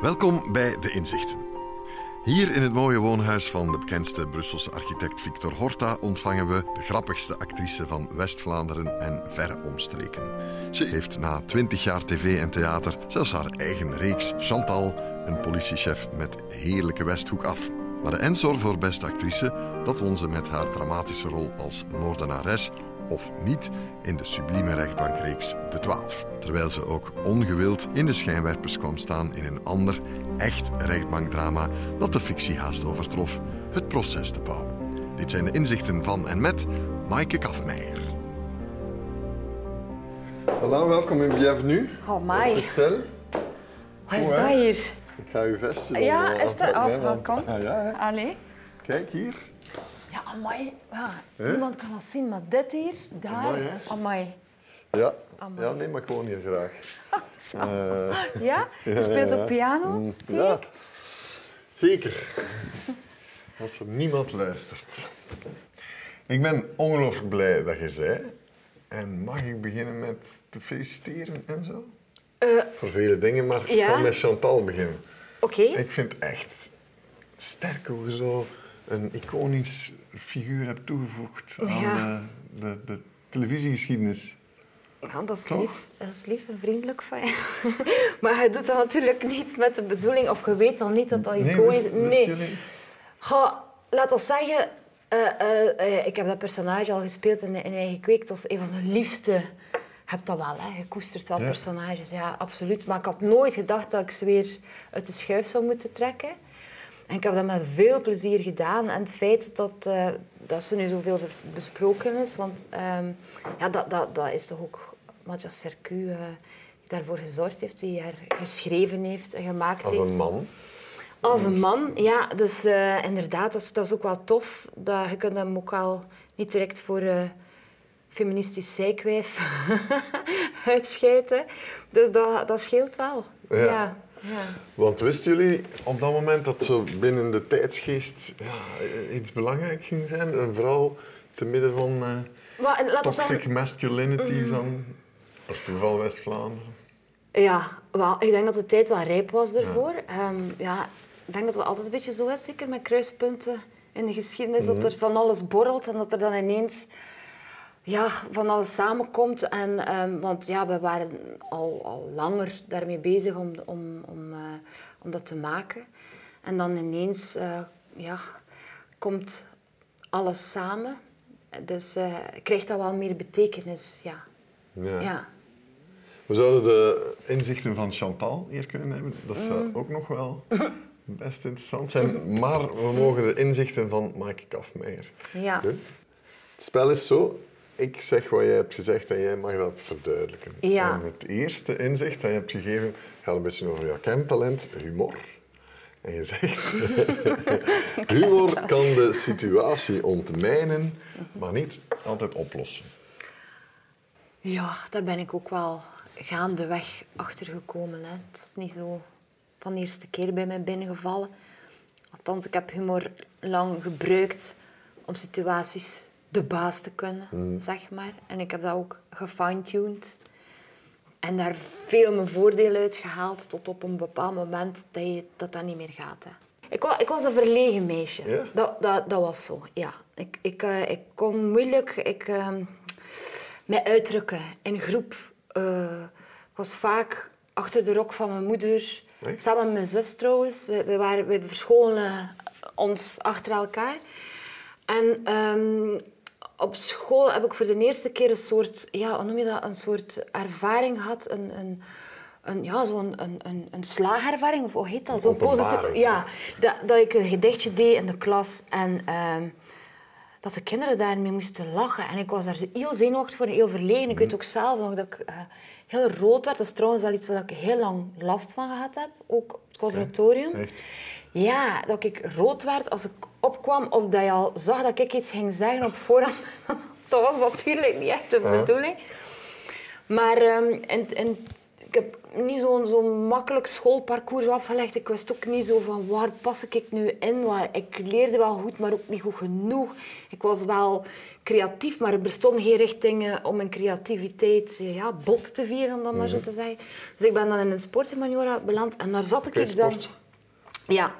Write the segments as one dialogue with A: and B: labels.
A: Welkom bij De Inzichten. Hier in het mooie woonhuis van de bekendste Brusselse architect Victor Horta ontvangen we de grappigste actrice van West-Vlaanderen en verre omstreken. Ze heeft na twintig jaar tv en theater zelfs haar eigen reeks Chantal, een politiechef met heerlijke Westhoek af. Maar de Ensor voor beste actrice, dat won ze met haar dramatische rol als moordenares of niet in de sublieme rechtbankreeks De Twaalf. Terwijl ze ook ongewild in de schijnwerpers kwam staan in een ander, echt rechtbankdrama dat de fictie haast overtrof, Het Proces de Pauw. Dit zijn de inzichten van en met Maaike Kafmeijer. Hallo, welkom en bienvenue.
B: Oh, my. Wat is dat hier?
A: Ik ga uw vestje
B: Ja, is dat... Oh,
A: want-
B: kom.
A: Ah, ja.
B: Allee.
A: Kijk hier.
B: Amai. Ja,
A: Hè?
B: niemand kan dat zien, maar dit hier, daar,
A: Amai, hè?
B: amai.
A: Ja.
B: Amai.
A: ja, nee, maar ik woon hier graag. Eh,
B: Ja? Je speelt ook piano,
A: Mm,
B: zie
A: ja,
B: ik?
A: zeker. Als er niemand luistert. Ik ben ongelooflijk blij dat je zei. En mag ik beginnen met te feliciteren en zo?
B: Eh,
A: Voor vele dingen, maar ik
B: Ja.
A: zal met Chantal beginnen.
B: Oké.
A: Ik vind echt sterk hoe je zo een iconisch figuur hebt toegevoegd aan
B: Ja.
A: de, de, de televisiegeschiedenis.
B: Ja, dat is, lief, dat is lief en vriendelijk van je. maar je doet dat natuurlijk niet met de bedoeling, of je weet dan niet dat dat
A: Nee,
B: iconisch is.
A: jullie?
B: Ga, laat ons zeggen, eh, eh, eh, ik heb dat personage al gespeeld in, in Eigen Kweek. Dat is een van de liefste. Je hebt dat wel, hè? je koestert wel
A: Ja.
B: personages, ja, absoluut. Maar ik had nooit gedacht dat ik ze weer uit de schuif zou moeten trekken. En ik heb dat met veel plezier gedaan. En het feit dat, eh, dat ze nu zoveel besproken is, want ehm, ja, dat, dat, dat is toch ook Mathias Sercu eh, die daarvoor gezorgd heeft, die haar geschreven heeft en gemaakt
A: Als
B: heeft.
A: een man.
B: Als een man, ja. Dus eh, inderdaad, dat is, dat is ook wel tof. Dat, je kunt hem ook al niet direct voor feministisch zijkwijf uitscheiden. Dus dat, dat scheelt wel.
A: Ja.
B: Ja. Ja.
A: Want wisten jullie op dat moment dat zo binnen de tijdsgeest ja, iets belangrijk ging zijn? Een vrouw te midden van eh, toxic
B: zeggen,
A: masculinity van als toeval West-Vlaanderen.
B: ja, wel, ik denk dat de tijd wel rijp was ervoor. Ja. ja, ik denk dat het altijd een beetje zo is, zeker met kruispunten in de geschiedenis, dat er van alles borrelt en dat er dan ineens ja, van alles samenkomt. En, ehm, want ja, we waren al, al langer daarmee bezig om, om, om, eh, om dat te maken. En dan ineens eh, ja, komt alles samen. Dus eh, krijgt dat wel meer betekenis, ja.
A: Ja.
B: ja.
A: We zouden de inzichten van Chantal hier kunnen hebben. Dat zou
B: Mm.
A: ook nog wel best interessant zijn. Maar we mogen de inzichten van Maaike Kafmeijer
B: Ja.
A: Het spel is zo. Ik zeg wat jij hebt gezegd en jij mag dat verduidelijken.
B: Ja.
A: En het eerste inzicht dat je hebt gegeven gaat een beetje over jouw kentalent, humor. En je zegt, humor kan de situatie ontmijnen, maar niet altijd oplossen.
B: Ja, daar ben ik ook wel gaandeweg achter gekomen. Hè. Het is niet zo van de eerste keer bij mij binnengevallen. Althans, ik heb humor lang gebruikt om situaties de baas te kunnen, zeg maar. En ik heb dat ook gefine-tuned. En daar veel mijn voordeel uit gehaald tot op een bepaald moment dat je, dat, dat niet meer gaat. Hè. Ik, was, ik was een verlegen meisje.
A: Ja?
B: Dat, dat, dat was zo, ja. Ik, ik, eh, ik kon moeilijk... Ik, ehm, mij uitdrukken in groep. Eh, ik was vaak achter de rok van mijn moeder, samen met mijn zus trouwens. We, we, waren, we verscholen ons achter elkaar. En ehm, op school heb ik voor de eerste keer een soort, ja, hoe noem je dat, een soort ervaring gehad. Een, een, een, ja, zo'n een, een, een slaagervaring, of hoe heet dat? Zo'n positieve... Ja, dat, dat ik een gedichtje deed in de klas en... ehm, dat de kinderen daarmee moesten lachen. En ik was daar heel zenuwachtig voor en heel verlegen. Ik weet ook zelf nog dat ik eh, heel rood werd. Dat is trouwens wel iets waar ik heel lang last van gehad heb, ook op het conservatorium. Ja, dat ik rood werd als ik opkwam of dat je al zag dat ik iets ging zeggen op voorhand. dat was natuurlijk niet echt de bedoeling. Maar ehm, en, en, ik heb niet zo'n zo'n makkelijk schoolparcours afgelegd. Ik wist ook niet zo van waar pas ik nu in. Want ik leerde wel goed, maar ook niet goed genoeg. Ik was wel creatief, maar er bestonden geen richtingen om mijn creativiteit ja, bot te vieren, om dat maar zo
C: Mhm.
B: te zeggen. Dus ik ben dan in een sporthumaniora beland en daar zat ik dan...
C: sport.
B: Ja,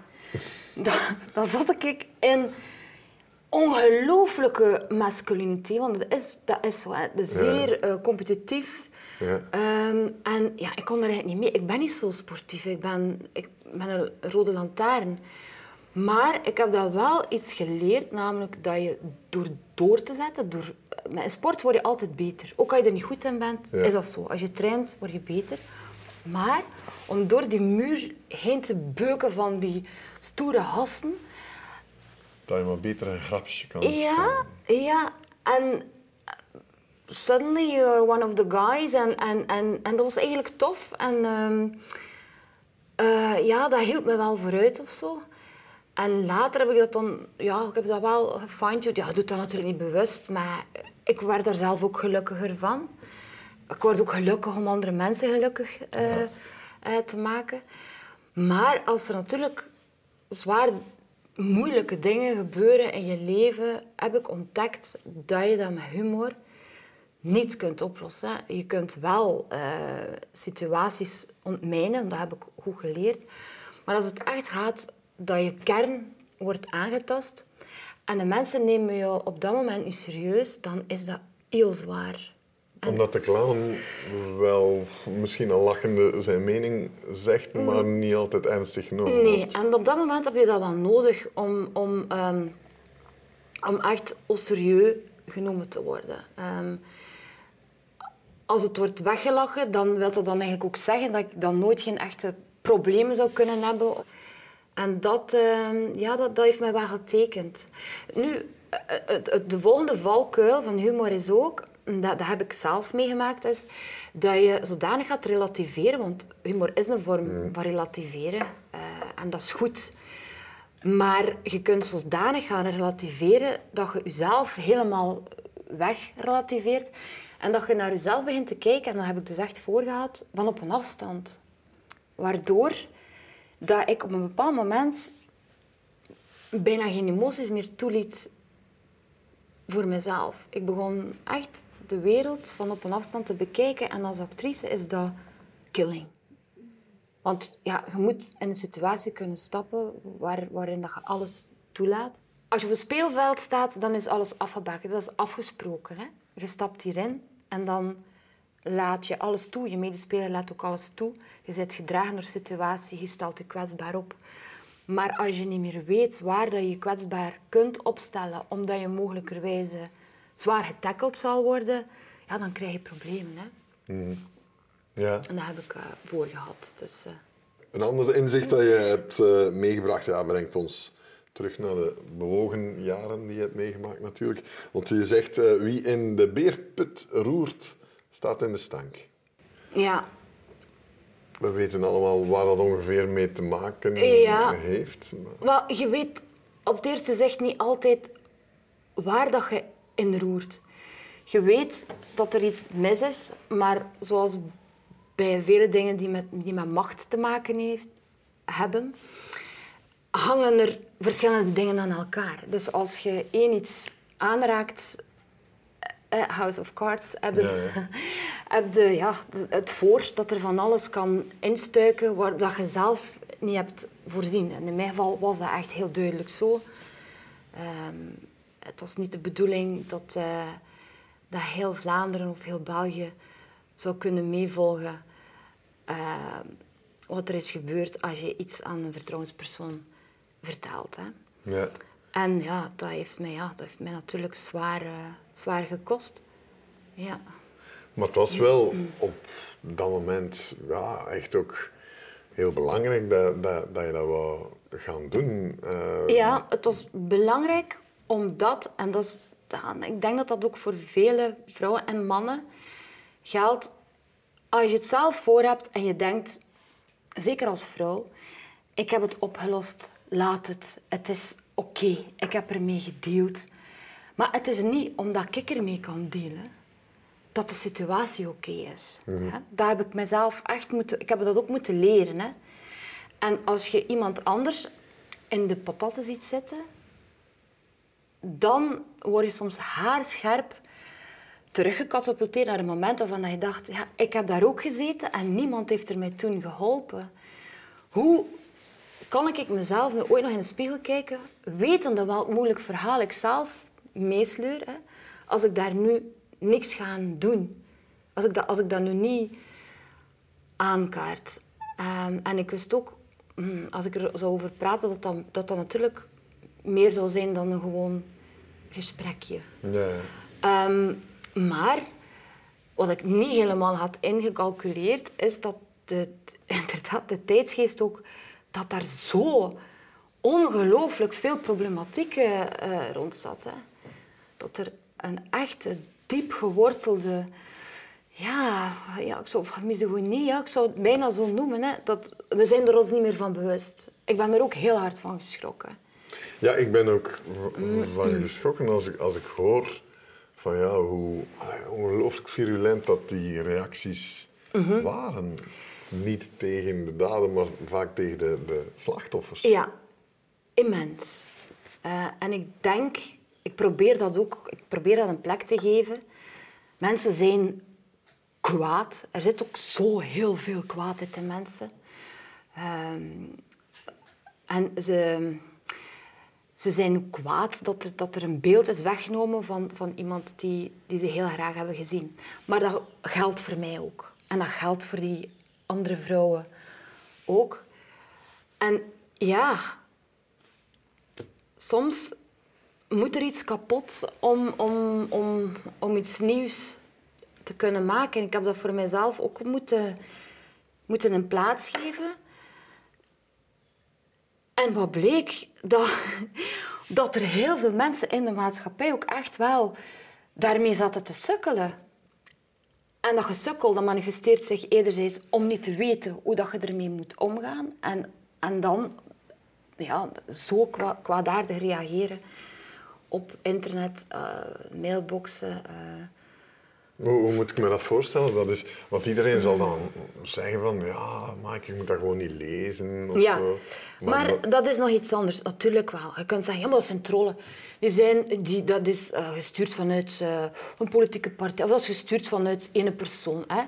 B: daar zat ik in ongelooflijke masculiniteit, want dat is, dat is zo. Hè. De zeer eh, competitief.
C: Ja.
B: Ehm, en ja, ik kon er eigenlijk niet mee. Ik ben niet zo sportief. Ik ben, ik ben een rode lantaarn. Maar ik heb dat wel iets geleerd, namelijk dat je door door te zetten, door, met een sport word je altijd beter. Ook als je er niet goed in bent,
C: Ja.
B: is dat zo. Als je traint, word je beter. Maar om door die muur heen te beuken van die stoere hassen,
C: Dat je maar beter een grapje kan
B: ja, ja. En eh, suddenly you're one of the guys. En, en, en, en dat was eigenlijk tof. En ehm, eh, ja, dat hielp me wel vooruit of zo. En later heb ik dat dan, ja, ik heb dat wel gefine-tuned. Ja, ik doe dat natuurlijk niet bewust, maar ik werd er zelf ook gelukkiger van. Ik word ook gelukkig om andere mensen gelukkig eh, eh, te maken. Maar als er natuurlijk zwaar moeilijke dingen gebeuren in je leven, heb ik ontdekt dat je dat met humor niet kunt oplossen. Je kunt wel eh, situaties ontmijnen, dat heb ik goed geleerd. Maar als het echt gaat dat je kern wordt aangetast en de mensen nemen je op dat moment niet serieus, dan is dat heel zwaar.
C: Omdat de clown wel misschien al lachende zijn mening zegt, maar niet altijd ernstig genomen
B: Mm. Nee, en op dat moment heb je dat wel nodig om, om, ehm, om echt au serieus genomen te worden. Ehm, als het wordt weggelachen, dan wil dat dan eigenlijk ook zeggen dat ik dan nooit geen echte problemen zou kunnen hebben. En dat, ehm, ja, dat, dat heeft mij wel getekend. Nu, eh, het- de volgende valkuil van humor is ook, dat, dat heb ik zelf meegemaakt, is dat je zodanig gaat relativeren, want humor is een vorm van relativeren eh, en dat is goed. Maar je kunt zodanig gaan relativeren dat je jezelf helemaal wegrelativeert en dat je naar jezelf begint te kijken, en dat heb ik dus echt voorgehad, van op een afstand. Waardoor dat ik op een bepaald moment bijna geen emoties meer toeliet voor mezelf. Ik begon echt de wereld van op een afstand te bekijken en als actrice is dat killing. Want ja, je moet in een situatie kunnen stappen waar, waarin dat je alles toelaat. Als je op een speelveld staat, dan is alles afgebakend. Dat is afgesproken. Hè? Je stapt hierin en dan laat je alles toe. Je medespeler laat ook alles toe. Je bent gedragen door de situatie, je stelt je kwetsbaar op. Maar als je niet meer weet waar dat je kwetsbaar kunt opstellen, omdat je mogelijkerwijze zwaar getackeld zal worden, ja, dan krijg je problemen. Hè?
C: Ja.
B: En dat heb ik eh voor gehad. Dus, eh,
C: Een ander inzicht dat je hebt eh, meegebracht, ja, brengt ons terug naar de bewogen jaren die je hebt meegemaakt natuurlijk. Want je zegt, wie in de beerput roert, staat in de stank.
B: ja,
C: We weten allemaal waar dat ongeveer mee te maken
B: Ja.
C: heeft. maar-
B: je weet op het eerste zicht niet altijd waar dat je in roert. Je weet dat er iets mis is, maar zoals bij vele dingen die met, die met macht te maken heeft, hebben, hangen er verschillende dingen aan elkaar. Dus als je één iets aanraakt, eh, House of Cards, heb je,
C: Ja, ja.
B: heb je ja, de- het voor dat er van alles kan instuiken waar dat je zelf niet hebt voorzien. En in mijn geval was dat echt heel duidelijk zo. Ehm, het was niet de bedoeling dat, eh, dat heel Vlaanderen of heel België zou kunnen meevolgen eh, wat er is gebeurd als je iets aan een vertrouwenspersoon vertelt. Hè.
C: Ja.
B: En ja, dat heeft mij, ja, dat heeft mij natuurlijk zwaar, eh, zwaar gekost. Ja.
C: Maar het was wel op dat moment ja, echt ook heel belangrijk dat, dat, dat je dat wou gaan doen.
B: Ja, het was belangrijk omdat, en dat is, ik denk dat dat ook voor vele vrouwen en mannen geldt, als je het zelf voor hebt en je denkt, zeker als vrouw, ik heb het opgelost, laat het, het is oké, ik heb ermee gedeeld. Maar het is niet omdat ik ermee kan dealen, dat de situatie oké is. Hè? Dat heb ik mezelf echt moeten... Ik heb dat ook moeten leren. Hè? En als je iemand anders in de patatten ziet zitten, dan word je soms haarscherp teruggecatapulteerd naar een moment waarvan je dacht, ja, ik heb daar ook gezeten en niemand heeft er mij toen geholpen. Hoe kan ik mezelf nu ooit nog in de spiegel kijken, wetende welk moeilijk verhaal ik zelf meesleur, hè, als ik daar nu niks ga doen? Als ik dat, als ik dat nu niet aankaart. Ehm, en ik wist ook, hm, als ik er zou over praten, dat dat, dat, dat natuurlijk meer zou zijn dan een gewoon gesprekje. Ehm, maar wat ik niet helemaal had ingecalculeerd, is dat de, inderdaad de tijdsgeest ook, dat daar zo ongelooflijk veel problematiek uh, rond zat. Hè. Dat er een echte diep gewortelde ja, ja, ik zou misogynie, ja, ik zou het bijna zo noemen. Hè, dat, we zijn er ons niet meer van bewust. Ik ben er ook heel hard van geschrokken.
A: Ja, ik ben ook van geschrokken als ik, als ik hoor van ja, hoe ongelooflijk virulent dat die reacties waren. Niet tegen de daden, maar vaak tegen de, de slachtoffers.
B: Ja, immens. Uh, en ik denk, ik probeer dat ook, ik probeer dat een plek te geven. Mensen zijn kwaad. Er zit ook zo heel veel kwaadheid in mensen. Um, en ze, ze zijn kwaad dat er, dat er een beeld is weggenomen van, van iemand die, die ze heel graag hebben gezien. Maar dat geldt voor mij ook. En dat geldt voor die andere vrouwen ook. En ja, soms moet er iets kapot om, om, om, om iets nieuws te kunnen maken. En ik heb dat voor mezelf ook moeten, moeten een plaats geven. En wat bleek? Dat, dat er heel veel mensen in de maatschappij ook echt wel daarmee zaten te sukkelen. En dat gesukkel dat manifesteert zich enerzijds om niet te weten hoe dat je ermee moet omgaan. En, en dan ja, zo kwa, kwaadaardig reageren op internet, uh, mailboxen. Uh,
A: hoe, moet ik me dat voorstellen? Dat is, want iedereen zal dan zeggen van, ja, maar je moet dat gewoon niet lezen of
B: ja,
A: zo.
B: Maar, dat is nog iets anders, natuurlijk wel. Je kunt zeggen, ja, maar dat zijn trollen. Die zijn, die, dat is uh, gestuurd vanuit uh, een politieke partij, of dat is gestuurd vanuit één persoon. Hè.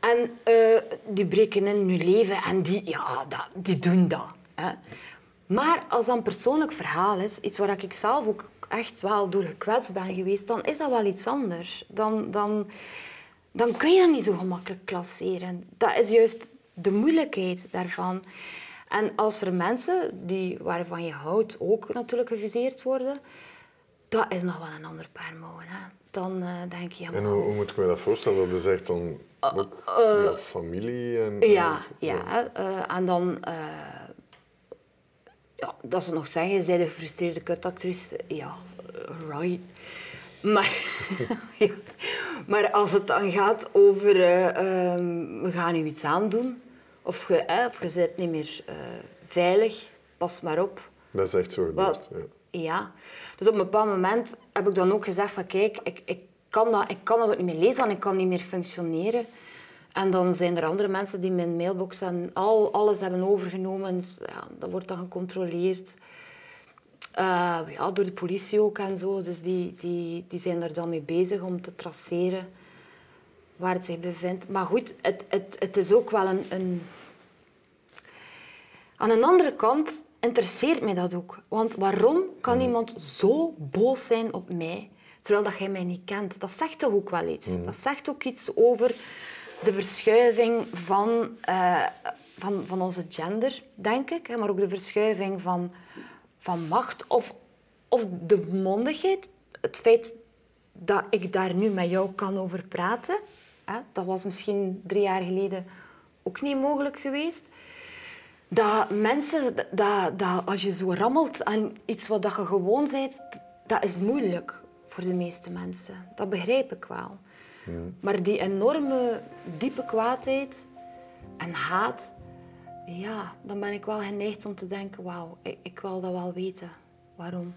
B: En uh, die breken in hun leven en die, ja, dat, die doen dat. Hè. Maar als dat een persoonlijk verhaal is, iets waar ik zelf ook echt wel door gekwetst ben geweest, dan is dat wel iets anders. Dan, dan, dan kun je dat niet zo gemakkelijk klasseren. Dat is juist de moeilijkheid daarvan. En als er mensen die, waarvan je houdt ook natuurlijk geviseerd worden, dat is nog wel een ander paar mouwen. Dan uh, denk je...
A: En hoe, hoe, moet ik me dat voorstellen? Dat is echt dan ook uh, familie? En,
B: ja, ja. Uh, en dan ja, dat ze nog zeggen, zij de gefrustreerde kutactrice. Ja, right. Maar, ja. maar als het dan gaat over uh, um, we gaan u iets aandoen, of je, eh, of je bent niet meer uh, veilig, pas maar op.
A: Dat is echt zo gebeurd.
B: Ja. ja. Dus op een bepaald moment heb ik dan ook gezegd van kijk, ik, ik, kan, dat, ik kan dat ook niet meer lezen, want ik kan niet meer functioneren. En dan zijn er andere mensen die mijn mailbox en al, alles hebben overgenomen. Dus, ja, dat wordt dan gecontroleerd. Uh, ja, door de politie ook en zo. Dus die, die, die zijn er dan mee bezig om te traceren waar het zich bevindt. Maar goed, het, het, het is ook wel een, een... Aan een andere kant interesseert mij dat ook. Want waarom kan mm. iemand zo boos zijn op mij, terwijl dat jij mij niet kent? Dat zegt toch ook wel iets. Mm. Dat zegt ook iets over de verschuiving van, uh, van, van onze gender, denk ik. Maar ook de verschuiving van, van macht. Of, of de mondigheid. Het feit dat ik daar nu met jou kan over praten. Hè, dat was misschien drie jaar geleden ook niet mogelijk geweest. Dat mensen, dat, dat als je zo rammelt aan iets wat je gewoon bent, dat is moeilijk voor de meeste mensen. Dat begrijp ik wel. Maar die enorme, diepe kwaadheid en haat, ja, dan ben ik wel geneigd om te denken, wauw, ik, ik wil dat wel weten. Waarom?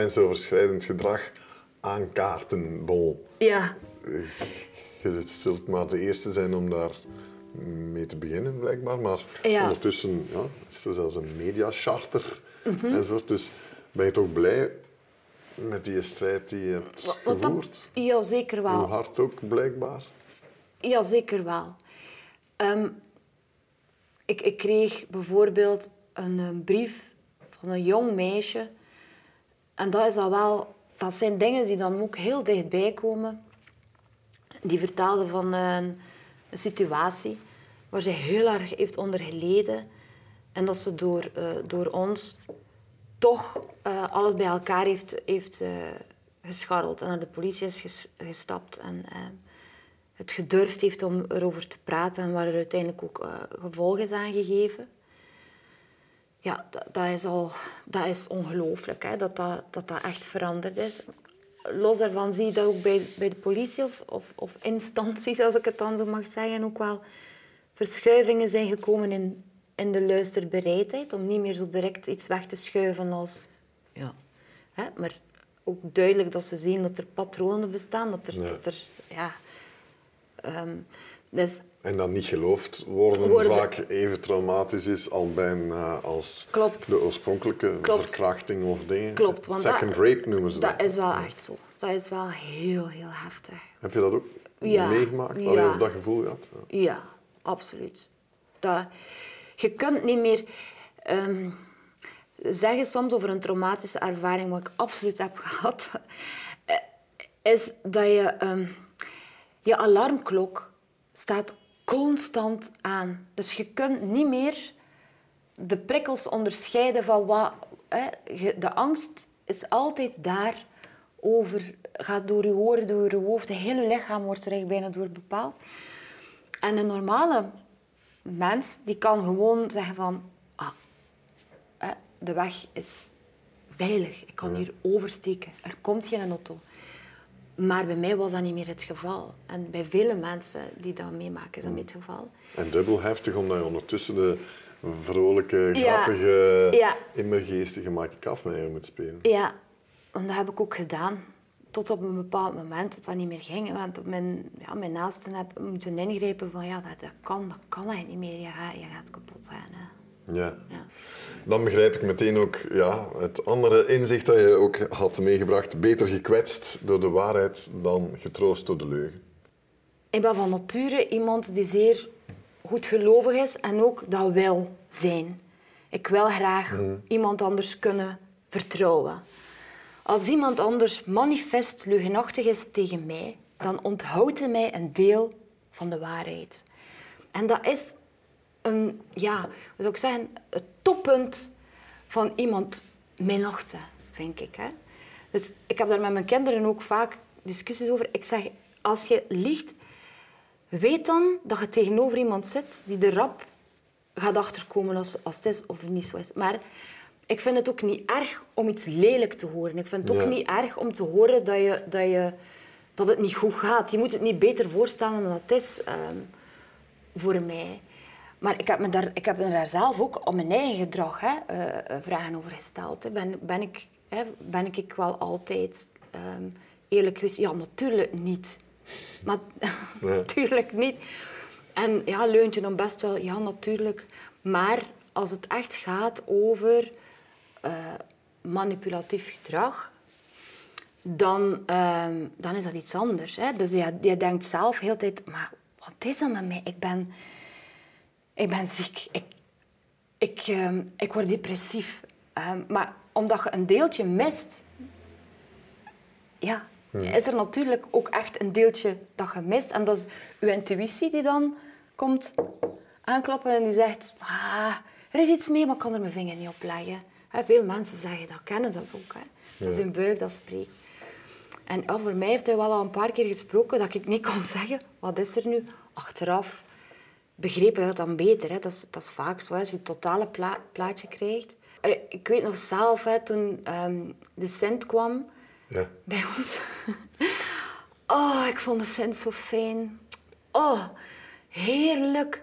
A: Grensoverschrijdend gedrag aankaarten. Bon,
B: Ja,
A: je zult maar de eerste zijn om daar mee te beginnen, blijkbaar. Maar
B: Ja.
A: ondertussen ja, is er zelfs een mediacharter
B: Mhm.
A: enzovoort. Dus ben je toch blij met die strijd die je hebt
B: Wat-
A: gevoerd?
B: ja zeker
A: Hoe
B: wel.
A: hard ook, blijkbaar.
B: Ja, zeker wel. Ehm, ik, ik kreeg bijvoorbeeld een, eh, brief van een jong meisje. En dat, is dan wel, dat zijn dingen die dan ook heel dichtbij komen. Die vertelde van een, situatie waar ze heel erg heeft onder geleden. En dat ze door, eh, door ons toch eh, alles bij elkaar heeft, heeft eh, gescharreld. En naar de politie is ges- gestapt. En het gedurfd heeft om erover te praten. En waar er uiteindelijk ook gevolgen is aangegeven. Ja, dat, dat is al... Dat is ongelooflijk, hè, dat, dat, dat dat echt veranderd is. Los daarvan zie je dat ook bij, bij de politie of, of, of instanties, als ik het dan zo mag zeggen, ook wel verschuivingen zijn gekomen in, in de luisterbereidheid. Om niet meer zo direct iets weg te schuiven als... Ja, hè, maar ook duidelijk dat ze zien dat er patronen bestaan. Dat er...
A: Ja.
B: Dat er ja, ehm, dus
A: En dan niet geloofd worden,
B: Worden-
A: vaak even traumatisch is al bijna als
B: Klopt.
A: de oorspronkelijke
B: Klopt.
A: verkrachting of dingen.
B: Klopt, want
A: Second
B: dat-
A: rape noemen ze dat.
B: dat is wel echt zo. Dat is wel heel, heel heftig.
A: Heb je dat ook
B: Ja.
A: meegemaakt?
B: Ja.
A: Allee, Of dat gevoel gehad? Ja.
B: Ja, absoluut. Dat, je kunt niet meer ehm, zeggen soms over een traumatische ervaring, wat ik absoluut heb gehad, eh, is dat je ehm, je alarmklok staat constant aan. Dus je kunt niet meer de prikkels onderscheiden van wat... Hè, de angst is altijd daar over, gaat door je oren, door je hoofd, het hele lichaam wordt er eigenlijk bijna door bepaald. En een normale mens die kan gewoon zeggen van... Ah, hè, de weg is veilig. Ik kan hier oversteken. Er komt geen auto. Maar bij mij was dat niet meer het geval. En bij vele mensen die dat meemaken, is dat niet het geval.
A: En dubbel heftig, omdat je ondertussen de vrolijke,
B: Ja.
A: grappige,
B: Ja.
A: immergeestige Mike Kafmeijer moet spelen.
B: Ja, en dat heb ik ook gedaan. Tot op een bepaald moment dat dat niet meer ging. Want mijn, ja, mijn naasten heb moeten ingrijpen van ja, dat, dat kan, dat kan eigenlijk niet meer. Je gaat, je gaat kapot zijn. Hè.
A: Ja.
B: Ja.
A: Dan begrijp ik meteen ook ja, het andere inzicht dat je ook had meegebracht. Beter gekwetst door de waarheid dan getroost door de leugen.
B: Ik ben van nature iemand die zeer goedgelovig is en ook dat wil zijn. Ik wil graag iemand anders kunnen vertrouwen. Als iemand anders manifest leugenachtig is tegen mij, dan onthoudt hij mij een deel van de waarheid. En dat is een, ja, hoe zou ik zeggen, het toppunt van iemand minachten, vind ik. Hè? Dus ik heb daar met mijn kinderen ook vaak discussies over. Ik zeg, als je liegt, weet dan dat je tegenover iemand zit die de rap gaat achterkomen als, als het is of niet zo is. Maar ik vind het ook niet erg om iets lelijk te horen. Ik vind het ook
A: Ja.
B: niet erg om te horen dat, je, dat, je, dat het niet goed gaat. Je moet het niet beter voorstellen dan het is ehm, voor mij. Maar ik heb, me daar, ik heb me daar zelf ook om mijn eigen gedrag hè, eh, eh, vragen over gesteld. Hè. Ben, ben, ik, hè, ben ik wel altijd ehm, eerlijk geweest? Ja, natuurlijk niet. Maar natuurlijk niet. En ja, leunt je dan best wel, ja, natuurlijk. Maar als het echt gaat over eh, manipulatief gedrag, dan, ehm, dan is dat iets anders. Hè? Dus je, je denkt zelf heel tijd, maar wat is dat met mij? Ik ben, ik ben ziek. Ik, ik, ehm, ik word depressief. Ehm, maar omdat je een deeltje mist, ja, is er natuurlijk ook echt een deeltje dat je mist. En dat is je intuïtie die dan komt aankloppen en die zegt, ah, er is iets mee, maar ik kan er mijn vinger niet op leggen. Veel mensen zeggen dat, kennen dat ook. Hè. Dat is hun buik dat spreekt. En ja, voor mij heeft hij wel al een paar keer gesproken dat ik niet kon zeggen, wat is er nu? Achteraf begreep ik dat dan beter. Hè. Dat, is, dat is vaak zo, als je het totale pla- plaatje krijgt. Eh, Ik weet nog zelf, hè, toen ehm, de Sint kwam
A: Ja.
B: bij ons. Oh, ik vond de Sint zo fijn. Oh, heerlijk.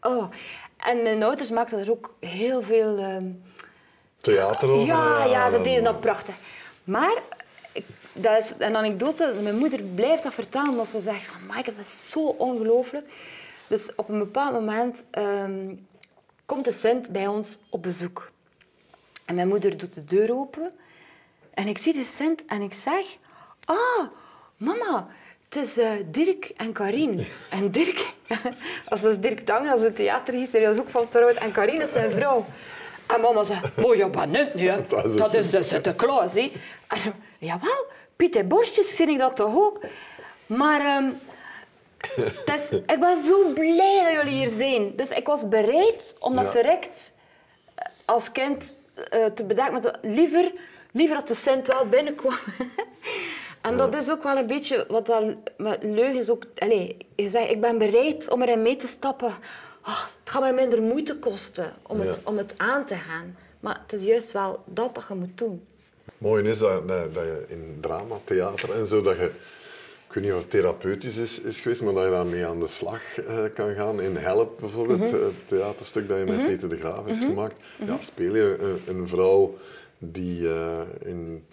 B: Oh. En mijn ouders maakten er ook heel veel... ehm,
A: theater over.
B: Ja, ja, ze deden dat prachtig. Maar, dat is een anekdote, mijn moeder blijft dat vertellen, omdat ze zegt van, Maaike, dat is zo ongelooflijk. Dus op een bepaald moment ehm, komt de Sint bij ons op bezoek. En mijn moeder doet de deur open. En ik zie de Sint en ik zeg... Ah, mama, het is eh, Dirk en Karin. En Dirk, dat is dus Dirk Tang, dat is de theatergister, die is ook van Terhout. En Karin is zijn vrouw. En mama zegt, bent niet, nee, hè.
A: Dat is-
B: dat is de Sinterklaas. Hè. En, jawel, Pieter Borstjes zie ik dat toch ook. Maar ehm, is, ik ben zo blij dat jullie hier zijn. Dus ik was bereid om dat direct eh, als kind eh, te bedenken. met liever, liever dat de Sint wel binnenkwam. en dat is ook wel een beetje wat dat met leugens ook... Allez, je zegt, ik ben bereid om erin mee te stappen. Ach, het gaat mij minder moeite kosten om, het, om het aan te gaan. Maar het is juist wel dat dat je moet doen.
A: Mooi is dat, je in drama, theater en zo, dat je, weet niet of het therapeutisch is, is geweest, maar dat je daarmee aan de slag eh, kan gaan. In Help bijvoorbeeld,
B: Mhm.
A: eh, het theaterstuk dat je met Peter de Graaf hebt gemaakt. Ja, speel je een, een vrouw die eh, in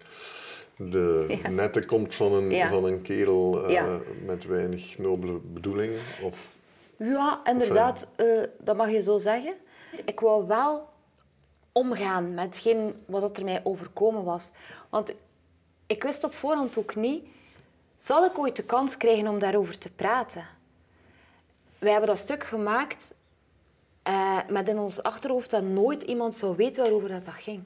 A: de
B: Ja.
A: netten komt van een,
B: Ja.
A: van een kerel eh,
B: Ja.
A: met weinig nobele bedoelingen? Of,
B: Ja, inderdaad, eh, dat mag je zo zeggen. Ik wou wel omgaan met hetgeen wat er mij overkomen was. Want ik wist op voorhand ook niet, zal ik ooit de kans krijgen om daarover te praten? Wij hebben dat stuk gemaakt eh, met in ons achterhoofd dat nooit iemand zou weten waarover dat, dat ging.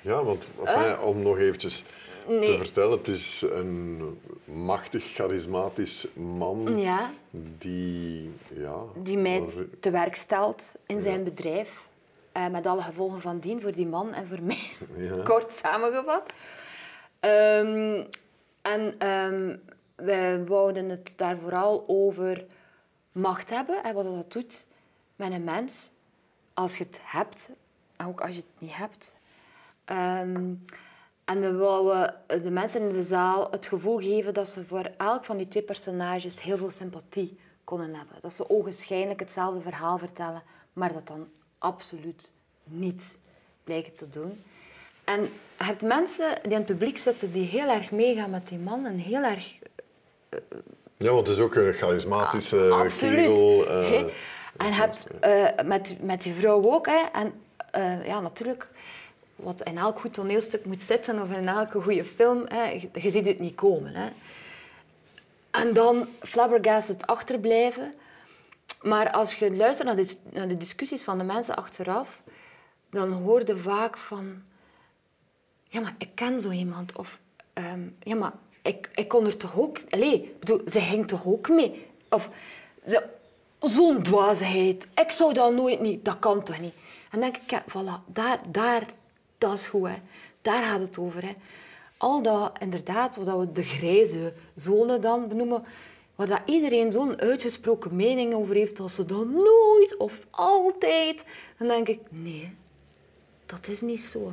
A: ja, want enfin, om nog eventjes te vertellen, het is een machtig, charismatisch man
B: Ja,
A: die... Ja,
B: die mij te werk stelt in zijn bedrijf. eh, met alle gevolgen van dien voor die man en voor mij.
A: Ja.
B: Kort samengevat. Ehm, en ehm, wij wouden het daar vooral over macht hebben en wat dat doet met een mens als je het hebt en ook als je het niet hebt. Ehm, en we wouden de mensen in de zaal het gevoel geven dat ze voor elk van die twee personages heel veel sympathie konden hebben. Dat ze ogenschijnlijk hetzelfde verhaal vertellen, maar dat dan absoluut niet blijken te doen. En je hebt mensen die in het publiek zitten die heel erg meegaan met die man en heel erg
A: Ja, want het is ook een charismatische
B: Absoluut.
A: kerel. eh,
B: en je hebt eh, met, met die vrouw ook. Hè? En eh, ja, natuurlijk, wat in elk goed toneelstuk moet zitten of in elke goede film, hè? Je, je ziet het niet komen. Hè? En dan flabbergasted achterblijven. Maar als je luistert naar de, naar de discussies van de mensen achteraf, dan hoor je vaak van... Ja, maar ik ken zo iemand. Of, ehm, ja, maar ik, ik kon er toch ook... Allee, bedoel, ze ging toch ook mee? Of, zo'n dwaasheid. Ik zou dat nooit niet... Dat kan toch niet? En dan denk ik, ja, voilà, daar, daar, dat is goed, hè. Daar gaat het over, hè. Al dat, inderdaad, wat we de grijze zone dan benoemen, waar dat iedereen zo'n uitgesproken mening over heeft, als ze dat nooit of altijd... Dan denk ik, nee, dat is niet zo.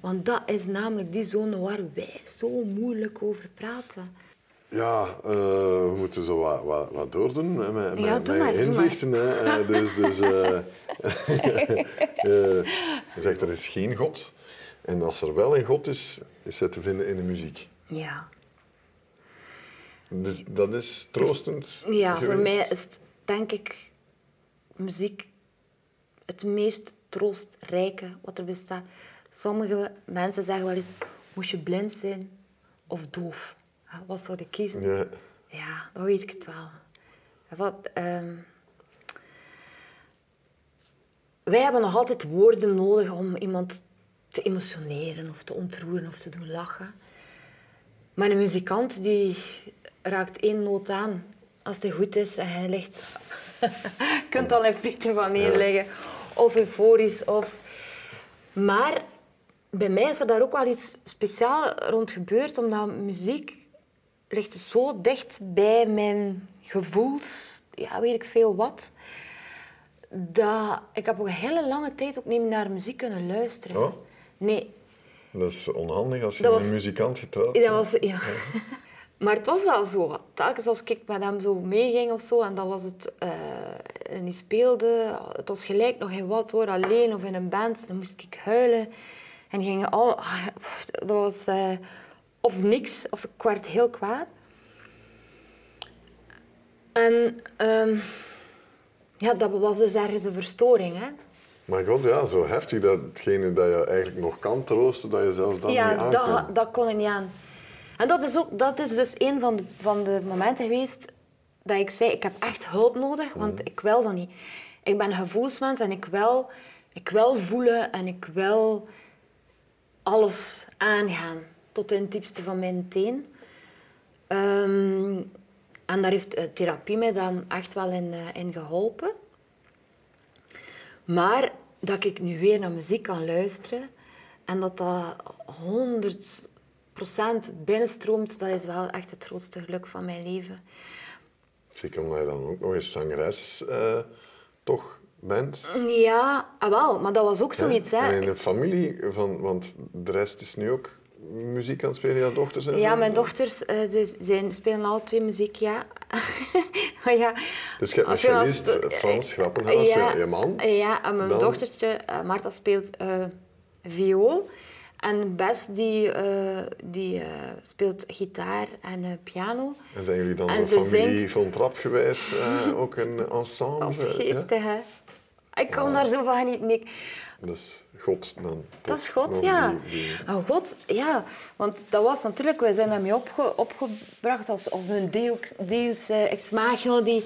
B: Want dat is namelijk die zone waar wij zo moeilijk over praten.
A: Ja, eh, we moeten zo wat, wat, wat doordoen met, met,
B: Ja,
A: met
B: doe maar, doe
A: inzichten. Hè. Eh, dus dus je zegt er is geen God. En als er wel een God is, is hij te vinden in de muziek.
B: Ja.
A: Dus dat is troostend.
B: Ja, voor mij is het, denk ik, muziek het meest troostrijke wat er bestaat. Sommige mensen zeggen wel eens, moest je blind zijn of doof? Wat zou je kiezen?
A: Ja.
B: Ja, dan weet ik het wel. Wat, ehm, wij hebben nog altijd woorden nodig om iemand te emotioneren of te ontroeren of te doen lachen. Maar een muzikant die raakt één noot aan. Als hij goed is en hij ligt... je kunt al in frieten van neerleggen. Of euforisch. Of... Maar bij mij is er daar ook wel iets speciaals rond gebeurd. Omdat muziek ligt zo dicht bij mijn gevoels. Ja, weet ik veel wat. Dat ik heb ook een hele lange tijd ook niet meer naar muziek kunnen luisteren.
A: Oh?
B: Nee,
A: Dat is onhandig als je
B: Dat
A: met
B: was-
A: een muzikant getrouwd
B: dat
A: bent.
B: was, ja. Maar het was wel zo. Telkens als ik met hem zo meeging of zo, en dan was het... eh, en die speelde, het was gelijk nog in wat hoor, alleen of in een band, dan moest ik huilen. En gingen al... ah, Dat was... eh, of niks, of ik werd heel kwaad. En ehm, ja, dat was dus ergens een verstoring, hè.
A: Maar god, ja, zo heftig dat hetgene dat je eigenlijk nog kan troosten, dat je zelfs dat
B: ja,
A: niet aankomt.
B: dat, dat kon ik niet aan. En dat is, ook, dat is dus een van de, van de momenten geweest dat ik zei, ik heb echt hulp nodig, want ik wil dat niet. Ik ben gevoelsmens en ik wil, ik wil voelen en ik wil alles aangaan. Tot in het diepste van mijn teen. Ehm, en daar heeft eh, therapie mij dan echt wel in, eh, in geholpen. Maar dat ik nu weer naar muziek kan luisteren en dat dat 100% binnenstroomt, dat is wel echt het grootste geluk van mijn leven.
A: Zeker omdat je dan ook nog eens zangeres eh, toch bent.
B: Ja, ah, wel, maar dat was ook zoiets.
A: En in
B: Hè.
A: de familie, van, want de rest is nu ook muziek aan het spelen, jouw dochters
B: Ja, mijn dochters eh, ze zijn, spelen alle twee muziek, ja. maar ja.
A: Dus je hebt een
B: je
A: cellist, Frans Grappenhaus, je, je man.
B: Ja, en mijn
A: Dan?
B: dochtertje, eh, Marta, speelt eh, viool. En Bess, die, eh, die eh, speelt gitaar en eh, piano.
A: En zijn jullie dan
B: En
A: zo
B: ze
A: familie
B: zingt-
A: van trapgewijs ook een ensemble?
B: Als
A: ja?
B: geestig, hè. Ik kan daar zo van genieten. Ik-
A: Dus God dan.
B: Dat is God, ja.
A: die- die-
B: Oh, God, ja. Want dat was natuurlijk, wij zijn daarmee opge, opgebracht als, als een deus, deus ex machina. Die,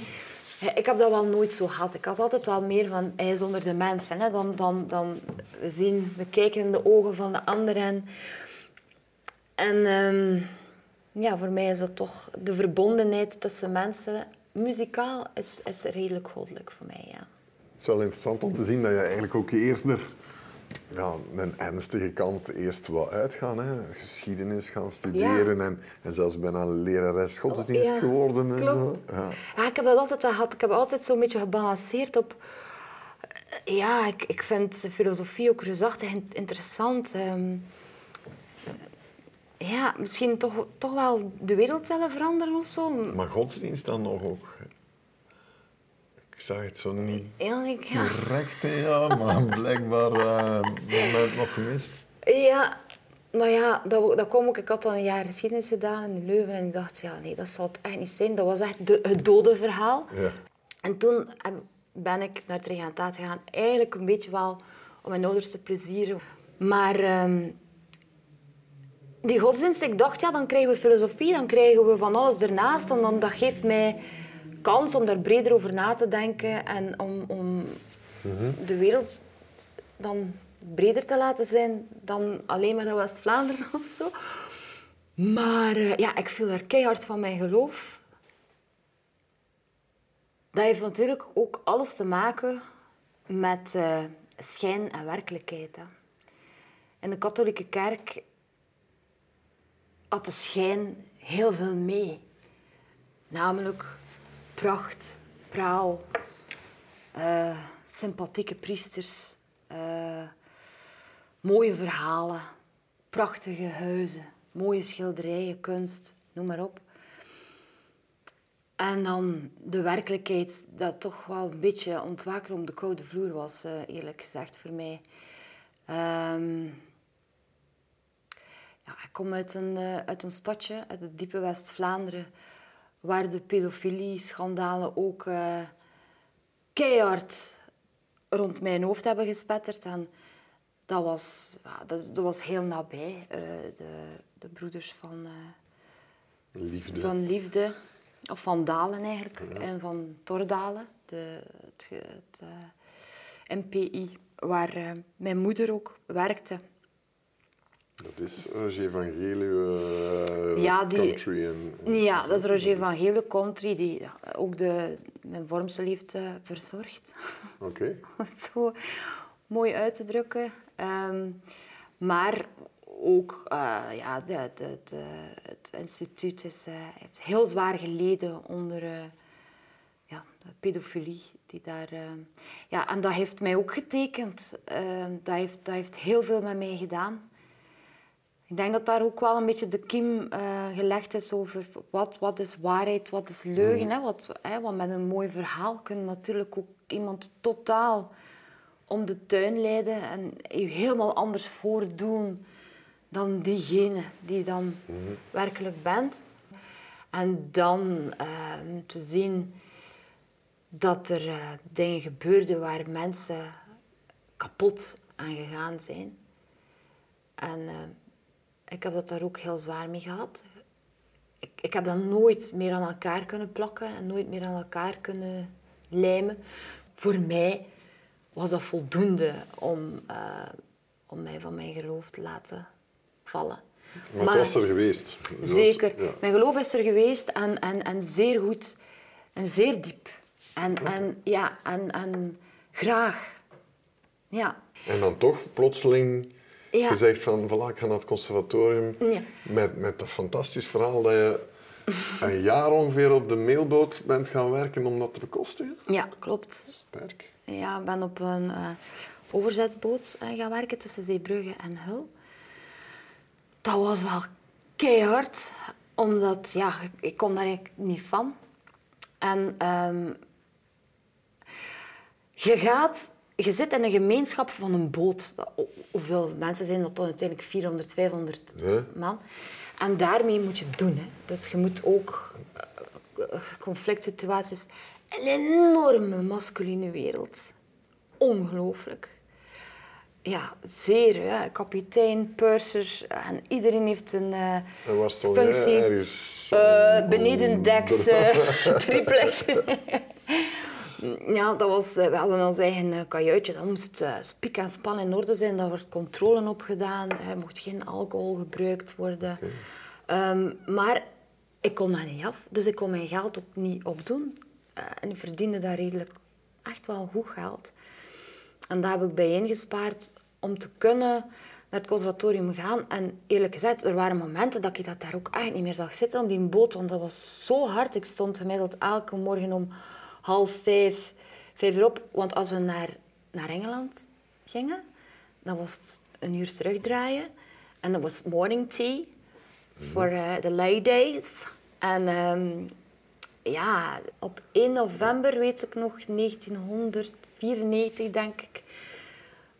B: ik heb dat wel nooit zo gehad. Ik had altijd wel meer van, hij is onder de mensen. Hè. Dan, dan, dan, we zien, we kijken in de ogen van de ander. En, en ehm, ja, voor mij is dat toch de verbondenheid tussen mensen. Muzikaal is, is redelijk goddelijk voor mij, ja.
A: Het is wel interessant om te zien dat je eigenlijk ook eerder ja, een ernstige kant eerst wil uitgaan. Hè. Geschiedenis gaan studeren en, en zelfs bijna lerares godsdienst
B: Ja,
A: geworden. En
B: klopt.
A: Zo. Ja.
B: Ja, ik heb dat altijd wel gehad. Ik heb altijd zo'n beetje gebalanceerd op... eh, Ja, ik, ik vind filosofie ook reusachtig in- interessant. Ehm, ja, misschien toch, toch wel de wereld willen veranderen of zo.
A: Maar godsdienst dan nog ook. Ik zag het zo niet
B: ik, ja.
A: direct, ja, maar blijkbaar eh moment nog gemist.
B: ja, maar ja, dat, dat kwam ook... Ik had dan een jaar geschiedenis gedaan in Leuven en ik dacht, ja, nee, dat zal het echt niet zijn. Dat was echt de, het dode verhaal.
A: Ja.
B: En toen heb- ben ik naar het regentaat gegaan. Eigenlijk een beetje wel om mijn ouders te plezieren. Maar ehm, die godsdienst, ik dacht, ja, dan krijgen we filosofie, dan krijgen we van alles ernaast. En dan, dat geeft mij kans om daar breder over na te denken en om, om de wereld dan breder te laten zijn dan alleen maar in West-Vlaanderen of zo. Maar eh, ja, ik viel daar keihard van mijn geloof. Dat heeft natuurlijk ook alles te maken met eh, schijn en werkelijkheid. Hè. In de katholieke kerk had de schijn heel veel mee. Namelijk pracht, praal, eh, sympathieke priesters, eh, mooie verhalen, prachtige huizen, mooie schilderijen, kunst, noem maar op. En dan de werkelijkheid dat toch wel een beetje ontwaken op de koude vloer was, eh, eerlijk gezegd, voor mij. Ehm, ja, ik kom uit een, uit een stadje, uit het diepe West-Vlaanderen, waar de pedofilie-schandalen ook eh, keihard rond mijn hoofd hebben gespetterd. En dat was, ja, dat, dat was heel nabij. eh, de, de broeders van... eh,
A: Liefde.
B: van Liefde, of van Dalen eigenlijk, en van Tordalen, de, het, het MPI, waar mijn moeder ook werkte.
A: Dat is Roger van eh,
B: Ja, die-
A: country en... en
B: Ja, dat is Roger van Country, die ook de, mijn vormsel heeft eh, verzorgd.
A: Oké.
B: om het zo mooi uit te drukken. Ehm, maar ook eh, ja, de, de, de, het instituut is, eh, heeft heel zwaar geleden onder ja, de pedofilie. Die daar, eh, ja, en dat heeft mij ook getekend. Ehm, dat, heeft, dat heeft heel veel met mij gedaan. Ik denk dat daar ook wel een beetje de kiem eh, gelegd is over wat, wat is waarheid, wat is leugen. Hè? Wat, hè? Want met een mooi verhaal kun je natuurlijk ook iemand totaal om de tuin leiden en je helemaal anders voordoen dan diegene die je dan werkelijk bent. En dan ehm, te zien dat er eh, dingen gebeurden waar mensen kapot aan gegaan zijn. En eh, ik heb dat daar ook heel zwaar mee gehad. Ik, ik heb dat nooit meer aan elkaar kunnen plakken en nooit meer aan elkaar kunnen lijmen. Voor mij was dat voldoende om, eh, om mij van mijn geloof te laten vallen.
A: Maar het was er geweest. Het was-
B: Zeker.
A: ja.
B: Mijn geloof is er geweest en, en, en zeer goed. En zeer diep. En, en, ja, en, en graag. Ja.
A: En dan toch plotseling
B: Ja.
A: gezegd van, voilà, ik ga naar het conservatorium.
B: Ja.
A: Met, met dat fantastisch verhaal dat je een jaar ongeveer op de mailboot bent gaan werken om dat te bekostigen.
B: ja, klopt.
A: Sterk.
B: Ja, ik ben op een eh, overzetboot eh, gaan werken tussen Zeebrugge en Hul. Dat was wel keihard, omdat ja, ik, kom daar eigenlijk niet van. En ehm, je gaat, je zit in een gemeenschap van een boot. Hoeveel mensen zijn dat dan uiteindelijk? 400, 500
A: Ja.
B: man. En daarmee moet je het doen. Hè. Dus je moet ook eh, eh, conflict situaties. Een enorme masculine wereld. Ongelooflijk. Ja, zeer. Kapitein, purser. En iedereen heeft een eh,
A: En waar stond
B: functie.
A: jij ergens?
B: Triplex. ja, dat was, eh, we hadden ons eigen eh, kajuitje. Dat moest eh, spiek en span in orde zijn. Daar werd controle op gedaan. Er mocht geen alcohol gebruikt worden. Ehm, maar ik kon dat niet af. Dus ik kon mijn geld ook niet opdoen. Eh, en ik verdiende daar redelijk echt wel goed geld. En daar heb ik bijeengespaard om te kunnen naar het conservatorium gaan. En eerlijk gezegd, er waren momenten dat ik dat daar ook echt niet meer zag zitten op die boot. Want dat was zo hard. Ik stond gemiddeld elke morgen om half vijf, vijf uur op. Want als we naar, naar Engeland gingen, dan was het een uur terugdraaien. En dat was morning tea voor eh, de ladies. En ehm, ja, op 1 november, weet ik nog, 1994 denk ik,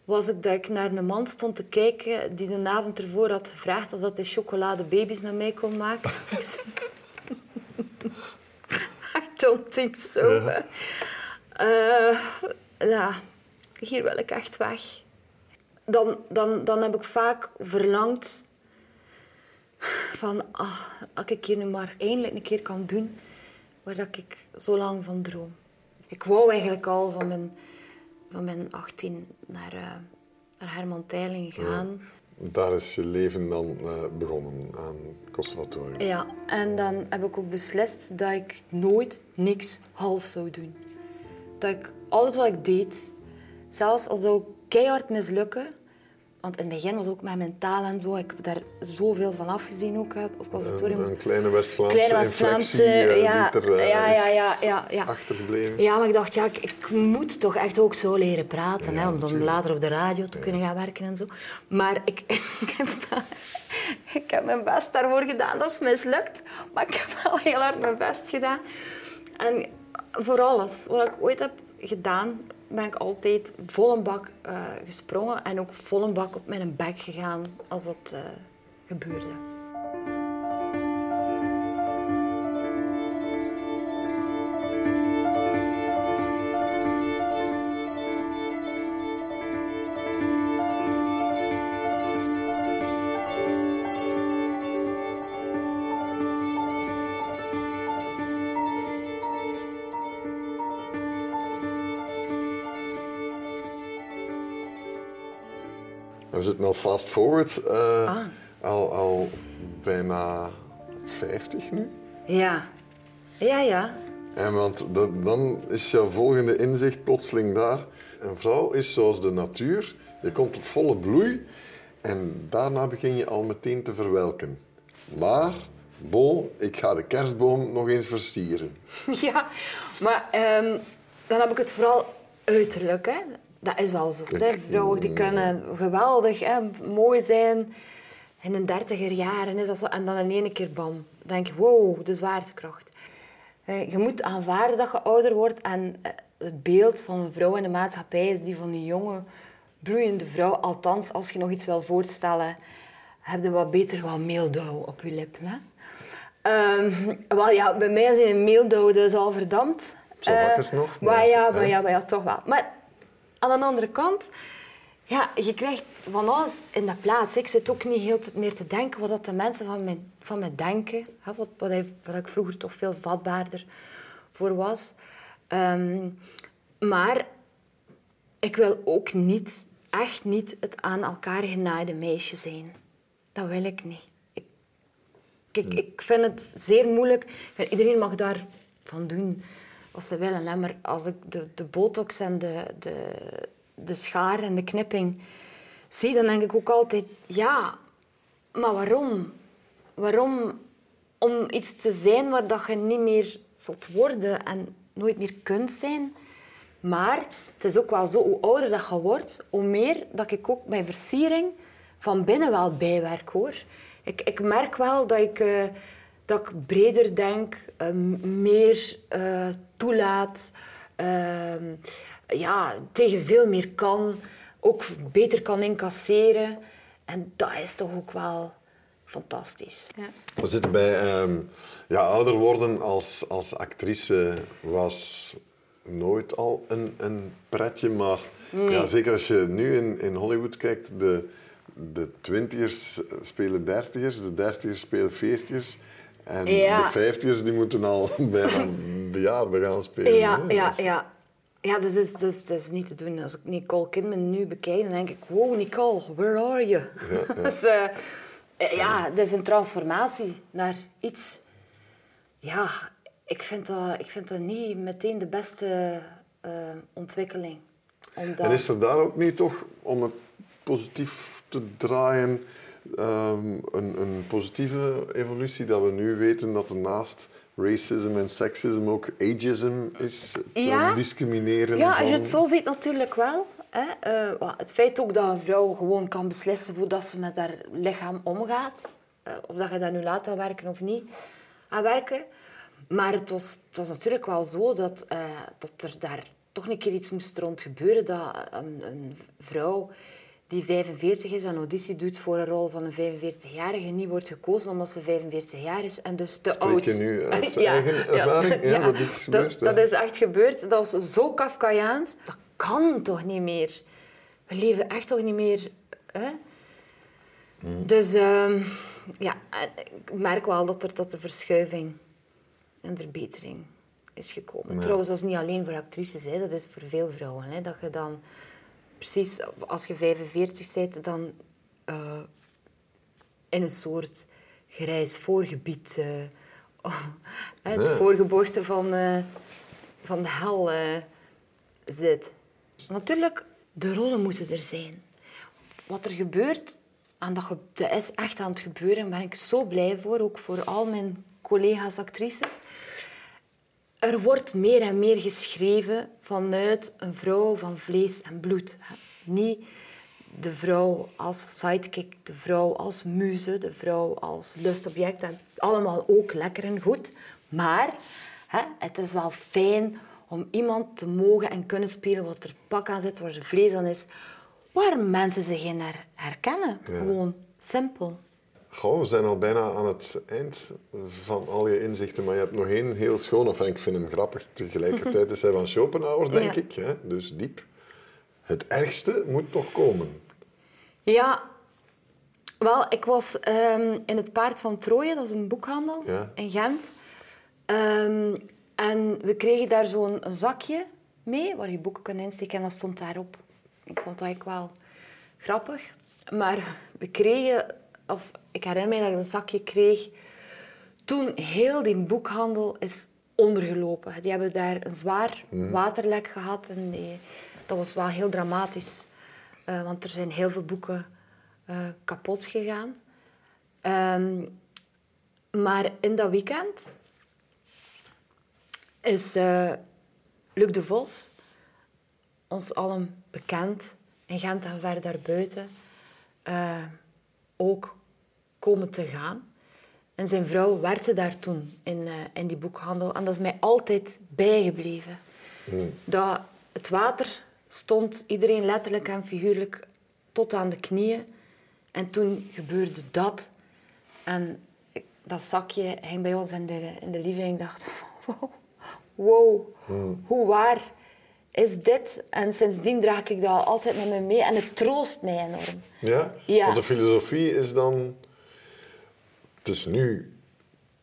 B: was ik dat ik naar een man stond te kijken die de avond ervoor had gevraagd of dat hij chocoladebaby's met mij kon maken. Don't think so. ja, hier wil ik echt weg. Dan, dan, dan heb ik vaak verlangd van, ah, als ik hier nu maar eindelijk een keer kan doen waar dat ik zo lang van droom. Ik wou eigenlijk al van mijn, van mijn 18 naar, eh, naar Herman Teiling gaan.
A: Daar is je leven dan eh, begonnen aan het conservatorium.
B: Ja, en dan heb ik ook beslist dat ik nooit niks half zou doen. Dat ik alles wat ik deed, zelfs al zou keihard mislukken, want in het begin was ook met mijn taal en zo, ik heb daar zoveel van afgezien ook op conservatorium.
A: Een, een kleine West-Vlaamse inflectie eh,
B: ja,
A: die er eh,
B: ja, ja, ja, ja, ja.
A: achtergebleven.
B: Ja, maar ik dacht, ja, ik, ik moet toch echt ook zo leren praten,
A: Ja,
B: hè, om dan later op de radio te kunnen gaan werken en zo. Maar ik, ik, heb, ik heb mijn best daarvoor gedaan. Dat is mislukt, maar ik heb wel heel hard mijn best gedaan. En voor alles wat ik ooit heb gedaan, ben ik altijd vol een bak eh, gesprongen en ook vol een bak op mijn bek gegaan als dat eh, gebeurde.
A: Al fast forward. eh,
B: Ah.
A: al, al bijna 50 nu.
B: Ja, ja, ja.
A: En want dat, dan is jouw volgende inzicht plotseling daar. Een vrouw is zoals de natuur. Je komt tot volle bloei. En daarna begin je al meteen te verwelken. Maar, bon, ik ga de kerstboom nog eens versieren.
B: Ja, maar ehm, dan heb ik het vooral uiterlijk. Hè. Dat is wel zo. Hè. Vrouwen die kunnen geweldig hè, mooi zijn. In hun dertiger jaren is dat zo. En dan in één keer bam. Dan denk je, wow, de zwaartekracht. Eh, Je moet aanvaarden dat je ouder wordt. En eh, het beeld van een vrouw in de maatschappij is die van die jonge, bloeiende vrouw. Althans, als je nog iets wil voorstellen, heb je wat beter wat meeldauw op je lippen. Hè? Ehm, wel ja, bij mij is een meeldauw dus al verdampt.
A: Slovakjes uh, nog?
B: Maar, ja, maar ja, maar ja, toch wel. Maar aan de andere kant, ja, je krijgt van alles in de plaats. Ik zit ook niet heel meer te denken wat dat de mensen van mij, van mij denken. Wat, wat, wat ik vroeger toch veel vatbaarder voor was. Ehm, maar ik wil ook niet, echt niet, het aan elkaar genaaide meisje zijn. Dat wil ik niet. Ik, ik, ik vind het zeer moeilijk. Iedereen mag daarvan doen wat ze willen. Hè? Maar als ik de, de botox en de, de, de schaar en de knipping zie, dan denk ik ook altijd... Ja, maar waarom? Waarom om iets te zijn waar dat je niet meer zult worden en nooit meer kunt zijn. Maar het is ook wel zo, hoe ouder dat je wordt, hoe meer dat ik ook mijn versiering van binnen wel bijwerk hoor. Ik, ik merk wel dat ik, uh, dat ik breder denk, uh, meer uh, toelaat, ehm, ja, tegen veel meer kan, ook beter kan incasseren. En dat is toch ook wel fantastisch. Ja.
A: We zitten bij um, ja, ouder worden als, als actrice was nooit al een, een pretje, maar ja, zeker als je nu in, in Hollywood kijkt, de, de twintigers spelen dertigers, de dertigers spelen veertigers. En de vijftigers die moeten al bijna de jaar gaan spelen.
B: Ja, ja, ja. Ja, dus, dus, dus, dat is niet te doen. Als ik Nicole Kidman nu bekijk, dan denk ik... Wow, Nicole, where are you? Ja, dus, uh, ja, dat is een transformatie naar iets... Ja, ik vind dat, ik vind dat niet meteen de beste uh, ontwikkeling.
A: Omdat... En is er daar ook niet toch, om het positief te draaien, um, een, een positieve evolutie? Dat we nu weten dat er naast racism en seksisme ook ageism is, ja. discrimineren.
B: Ja, als je het zo ziet natuurlijk wel. Hè. Uh, het feit ook dat een vrouw gewoon kan beslissen hoe dat ze met haar lichaam omgaat. Uh, of dat je daar nu laat aan werken of niet aan werken. Maar het was, het was natuurlijk wel zo dat, uh, dat er daar toch een keer iets moest rond gebeuren. Dat een, een vrouw die 45 is en auditie doet voor een rol van een 45-jarige niet wordt gekozen omdat ze 45 jaar is en dus te
A: Spreek
B: oud.
A: je nu uit ja, eigen ervaring? Ja, ja, dat is gebeurd.
B: Dat, dat, is echt gebeurd. Dat was zo Kafkaiaans. Dat kan toch niet meer? We leven echt toch niet meer... Hè? Hmm. Dus uh, ja, ik merk wel dat er tot de verschuiving en verbetering is gekomen. Trouwens, dat is niet alleen voor actrices, hè. dat is voor veel vrouwen. Hè. Dat je dan precies, als je 45 bent, dan uh, in een soort grijs voorgebied, uh, het nee. voorgeboorte van, uh, van de hel zit. Natuurlijk, de rollen moeten er zijn. Wat er gebeurt, en dat, dat is echt aan het gebeuren, daar ben ik zo blij voor, ook voor al mijn collega's actrices. Er wordt meer en meer geschreven vanuit een vrouw van vlees en bloed. Niet de vrouw als sidekick, de vrouw als muze, de vrouw als lustobject. En allemaal ook lekker en goed. Maar hè, het is wel fijn om iemand te mogen en kunnen spelen wat er pak aan zit, waar er vlees aan is, waar mensen zich in herkennen. Gewoon simpel.
A: Goh, we zijn al bijna aan het eind van al je inzichten, maar je hebt nog één heel schoon, of ik vind hem grappig tegelijkertijd, is hij van Schopenhauer, denk ik. Hè? Dus diep. Het ergste moet toch komen.
B: Ja, wel, ik was um, in het Paard van Troje, dat is een boekhandel in Gent. Um, en we kregen daar zo'n zakje mee, waar je boeken kunt insteken, en dat stond daarop. Ik vond dat eigenlijk wel grappig. Maar we kregen of ik herinner me dat ik een zakje kreeg toen heel die boekhandel is ondergelopen. Die hebben daar een zwaar mhm. waterlek gehad en die, dat was wel heel dramatisch. Uh, want er zijn heel veel boeken uh, kapot gegaan. Um, maar in dat weekend is uh, Luc de Vos, ons allen bekend in Gent en ver daarbuiten, ook komen te gaan. En zijn vrouw werkte daar toen in, uh, in die boekhandel. En dat is mij altijd bijgebleven. Dat het water stond iedereen letterlijk en figuurlijk tot aan de knieën. En toen gebeurde dat. En ik- dat zakje ging bij ons in de, in de living. Ik dacht, wow, wow hoe waar is dit? En sindsdien draag ik dat altijd met me mee. En het troost mij enorm.
A: Ja?
B: Ja.
A: Want de filosofie is dan... Het is nu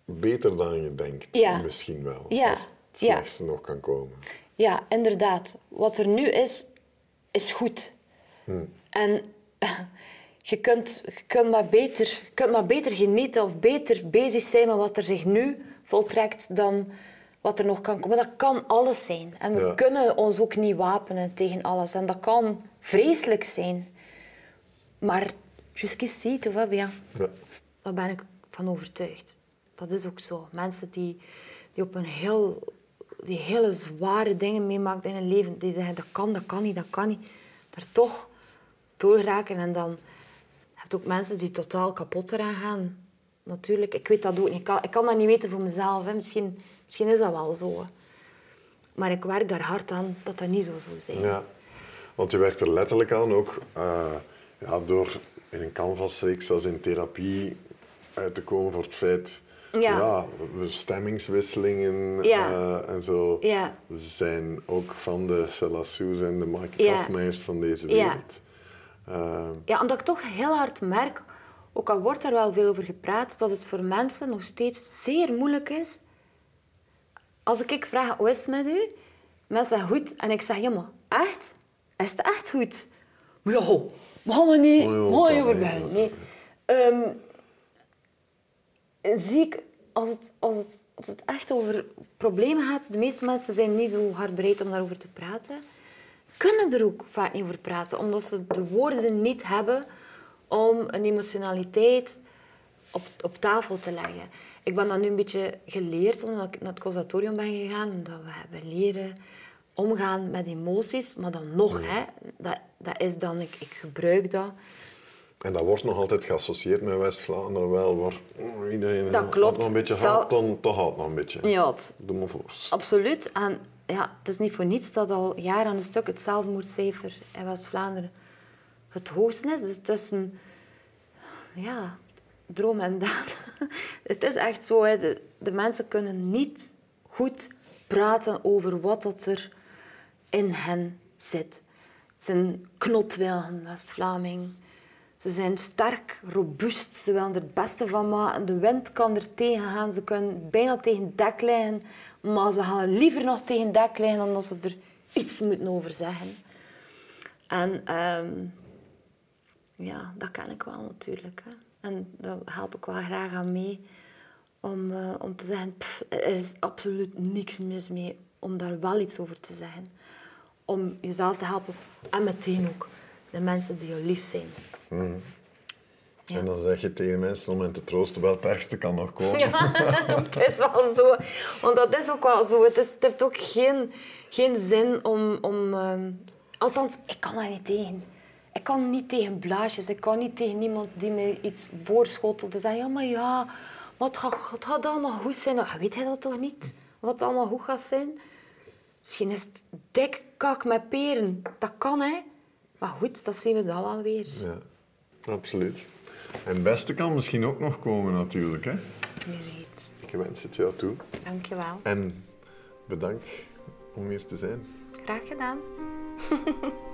A: beter dan je denkt.
B: Ja.
A: Misschien wel.
B: Ja.
A: Als het slechtste nog kan komen.
B: Ja, inderdaad. Wat er nu is, is goed. En je kunt, je, kunt maar beter, je kunt maar beter genieten of beter bezig zijn met wat er zich nu voltrekt dan wat er nog kan komen. Dat kan alles zijn. En we
A: Ja.
B: kunnen ons ook niet wapenen tegen alles. En dat kan vreselijk zijn. Maar jusqu'ici, tout va bien.
A: Ja.
B: Daar ben ik van overtuigd. Dat is ook zo. Mensen die, die op een heel, die hele zware dingen meemaken in hun leven, die zeggen dat kan, dat kan niet, dat kan niet, daar toch doorraken. En dan heb ook mensen die totaal kapot eraan gaan. Natuurlijk, ik weet dat ook niet. Ik kan, ik kan dat niet weten voor mezelf. Hè. Misschien, misschien is dat wel zo. Maar ik werk daar hard aan dat dat niet zo zou zijn.
A: Ja, want je werkt er letterlijk aan ook eh, ja, door in een canvasreeks als in therapie uit te komen voor het feit...
B: Ja.
A: we- stemmingswisselingen
B: Ja.
A: eh, en zo.
B: Ja.
A: Zijn ook van de Celassous en de Mike
B: Ja.
A: Van deze
B: Ja.
A: wereld. Eh,
B: Ja, omdat ik toch heel hard merk, ook al wordt er wel veel over gepraat, dat het voor mensen nog steeds zeer moeilijk is. Als ik vraag, hoe is het met u? Mensen zeggen goed. En ik zeg, ja maar, echt? Is het echt goed? Maar ja, we gaan er niet,
A: Oh, ja, kan
B: over beginnen. Nee. Ehm, zie ik, als het, als, het, als het echt over problemen gaat, de meeste mensen zijn niet zo hard bereid om daarover te praten, kunnen er ook vaak niet over praten, omdat ze de woorden niet hebben om een emotionaliteit op, op tafel te leggen. Ik ben dat nu een beetje geleerd, omdat ik naar het conservatorium ben gegaan, dat we hebben leren omgaan met emoties, maar dan nog, hè, dat, dat is dan, ik, ik gebruik dat.
A: En dat wordt nog altijd geassocieerd met West-Vlaanderen wel, waar mm, iedereen
B: Dat klopt.
A: nog een beetje
B: Zal-
A: haat, dan toch haat nog een beetje.
B: Ja,
A: Doe maar voor.
B: Absoluut. En ja, het is niet voor niets dat al jaren aan een stuk het zelfmoordcijfer in West-Vlaanderen het hoogste is. Dus tussen ja, droom en daad. Het is echt zo. Hè. De, de mensen kunnen niet goed praten over wat dat er in hen zit. Het zijn knotwilgen, West-Vlaming. Ze zijn sterk, robuust, ze willen er het beste van maken. De wind kan er tegen gaan, ze kunnen bijna tegen het dek liggen. Maar ze gaan liever nog tegen het dek liggen dan dat ze er iets moeten over zeggen. En ehm, ja, dat ken ik wel natuurlijk. En daar help ik wel graag aan mee. Om, eh, om te zeggen, pff, er is absoluut niks mis mee om daar wel iets over te zeggen. Om jezelf te helpen. En meteen ook de mensen die je lief zijn. Ja.
A: En dan zeg je tegen mensen om hen te troosten, wel het ergste kan nog komen.
B: Ja, het is wel zo. Want dat is ook wel zo. Het, is, het heeft ook geen, geen zin om... om ehm, althans, ik kan daar niet tegen. Ik kan niet tegen blaasjes. Ik kan niet tegen iemand die me iets voorschotelt. Dus zeggen, ja, maar ja, het gaat, het gaat allemaal goed zijn. Nou, weet hij dat toch niet? Wat allemaal goed gaat zijn? Misschien is het dik kak met peren. Dat kan, hè. Maar goed, dat zien we dan wel weer.
A: Ja, absoluut. En het beste kan misschien ook nog komen natuurlijk. Hè?
B: Wie weet.
A: Ik wens het jou toe.
B: Dank je wel.
A: En bedankt om hier te zijn.
B: Graag gedaan.